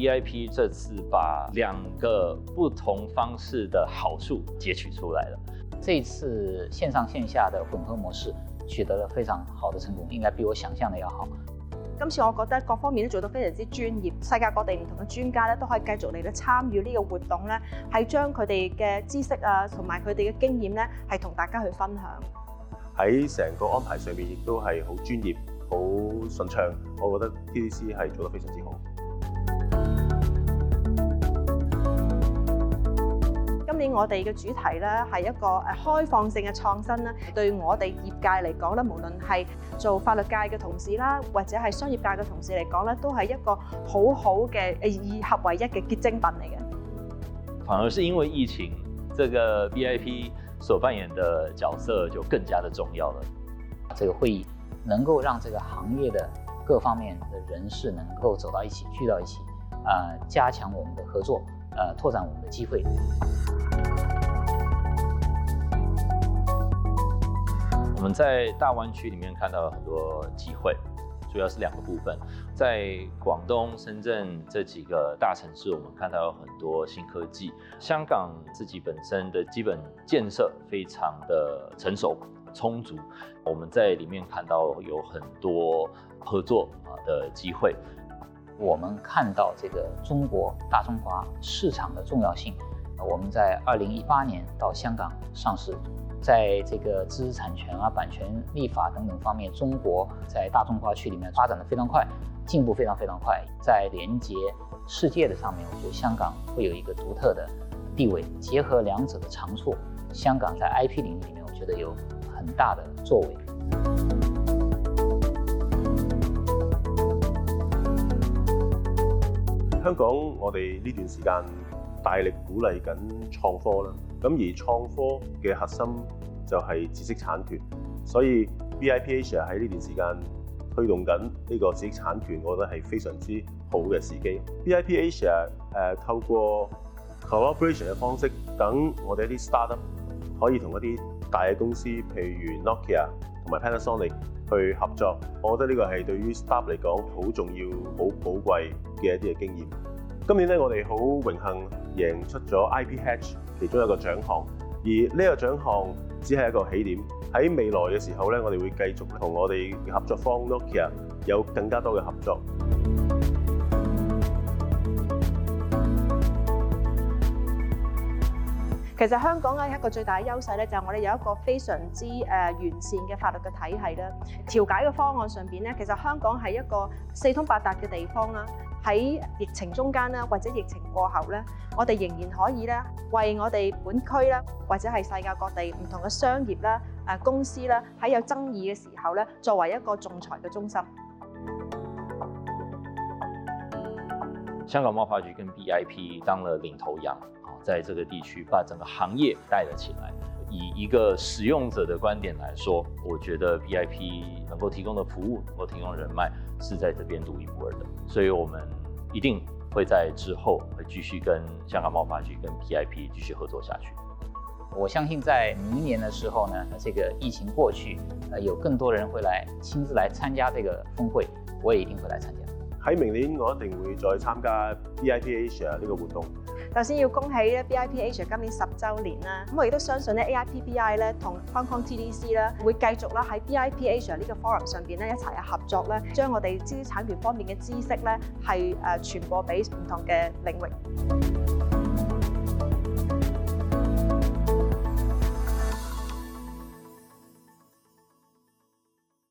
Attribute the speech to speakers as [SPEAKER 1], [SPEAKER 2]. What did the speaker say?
[SPEAKER 1] V.I.P. 這次把兩個不同方式的好處截取出來了。
[SPEAKER 2] 這次線上線下的混合模式取得了非常好的成功，應該比我想象的要好。
[SPEAKER 3] 今次我覺得各方面都做得非常之專業，世界各地唔同嘅專家咧都可以繼續嚟咧參與呢個活動咧，係將佢哋嘅知識啊同埋佢哋嘅經驗咧係同大家去分享。
[SPEAKER 4] 喺成個安排上面亦都係好專業、好順暢，我覺得 T.D.C. 係做得非常之好。
[SPEAKER 3] 我哋嘅主題咧係一個誒開放性嘅創新啦，對我哋業界嚟講咧，無論係做法律界嘅同事啦，或者係商業界嘅同事嚟講咧，都係一個好好嘅誒以合為一嘅結晶品嚟嘅。
[SPEAKER 1] 反而是因為疫情，這個 v i p 所扮演的角色就更加的重要了。
[SPEAKER 2] 這個會議能夠讓這個行業嘅各方面嘅人士能夠走到一起，聚到一起，啊，加強我们嘅合作。呃，拓展我们的机会。
[SPEAKER 1] 我们在大湾区里面看到很多机会，主要是两个部分：在广东、深圳这几个大城市，我们看到有很多新科技；香港自己本身的基本建设非常的成熟、充足，我们在里面看到有很多合作啊的机会。
[SPEAKER 2] 我们看到这个中国大中华市场的重要性，我们在二零一八年到香港上市，在这个知识产权啊、版权立法等等方面，中国在大中华区里面发展的非常快，进步非常非常快，在连接世界的上面，我觉得香港会有一个独特的地位，结合两者的长处，香港在 IP 领域里面，我觉得有很大的作为。
[SPEAKER 4] 香港我哋呢段時間大力鼓勵緊創科啦，咁而創科嘅核心就係知識產權，所以 BIPH 喺呢段時間推動緊呢個知識產權，我覺得係非常之好嘅時機。BIPH 誒透過 cooperation 嘅方式，等我哋一啲 startup 可以同一啲。大嘅公司，譬如 Nokia 同埋 Panasonic 去合作，我覺得呢個係對於 Star 嚟講好重要、好寶貴嘅一啲嘅經驗。今年咧，我哋好榮幸贏出咗 IPHatch 其中一個獎項，而呢個獎項只係一個起點。喺未來嘅時候咧，我哋會繼續同我哋合作方 Nokia 有更加多嘅合作。
[SPEAKER 3] 其實香港咧一個最大嘅優勢咧，就係我哋有一個非常之誒完善嘅法律嘅體系啦。調解嘅方案上邊咧，其實香港係一個四通八達嘅地方啦。喺疫情中間啦，或者疫情過後咧，我哋仍然可以咧為我哋本區啦，或者係世界各地唔同嘅商業啦、誒公司啦，喺有爭議嘅時候咧，作為一個仲裁嘅中心。
[SPEAKER 1] 香港贸发局跟 BIP 当了领头羊。在这个地区把整个行业带了起来。以一个使用者的观点来说，我觉得 VIP 能够提供的服务，能够提供人脉，是在这边独一无二的。所以我们一定会在之后会继续跟香港贸发局、跟 VIP 继续合作下去。
[SPEAKER 2] 我相信在明年的时候呢，这个疫情过去，呃，有更多人会来亲自来参加这个峰会，我也一定会来参加。
[SPEAKER 4] 喺明年我一定会再参加 VIP Asia 呢个活动。
[SPEAKER 3] 首先要恭喜咧 BIPH 今年十周年啦，咁我亦都相信咧 a i p b i 咧同 Hong Kong TDC 咧會繼續啦喺 BIPH 呢個 forum 上邊咧一齊合作咧，將我哋知識產權方面嘅知識咧係誒傳播俾唔同嘅領域。